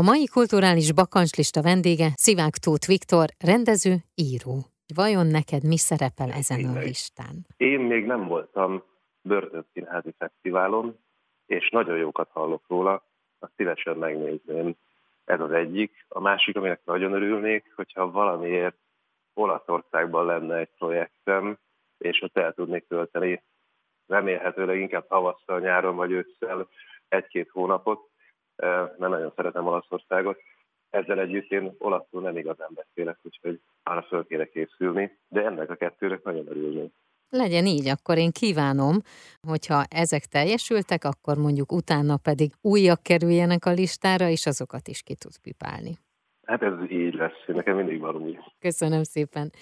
A mai kulturális bakancslista vendége Szivák Tóth Viktor, rendező, író. Vajon neked mi szerepel ezen a listán? Én még nem voltam börtönszínházi fesztiválon, és nagyon jókat hallok róla, azt szívesen megnézném. Ez az egyik. A másik, aminek nagyon örülnék, hogyha valamiért Olaszországban lenne egy projektem, és ott el tudnék tölteni remélhetőleg inkább tavasszal, nyáron vagy ősszel egy-két hónapot, mert nagyon szeretem Olaszországot. Ezzel együtt én olaszul nem igazán beszélek, úgyhogy arra föl kéne készülni, de ennek a kettőnek nagyon örülnék. Legyen így, akkor én kívánom, hogyha ezek teljesültek, akkor mondjuk utána pedig újak kerüljenek a listára, és azokat is ki tud pipálni. Hát ez így lesz, nekem mindig valami. Köszönöm szépen.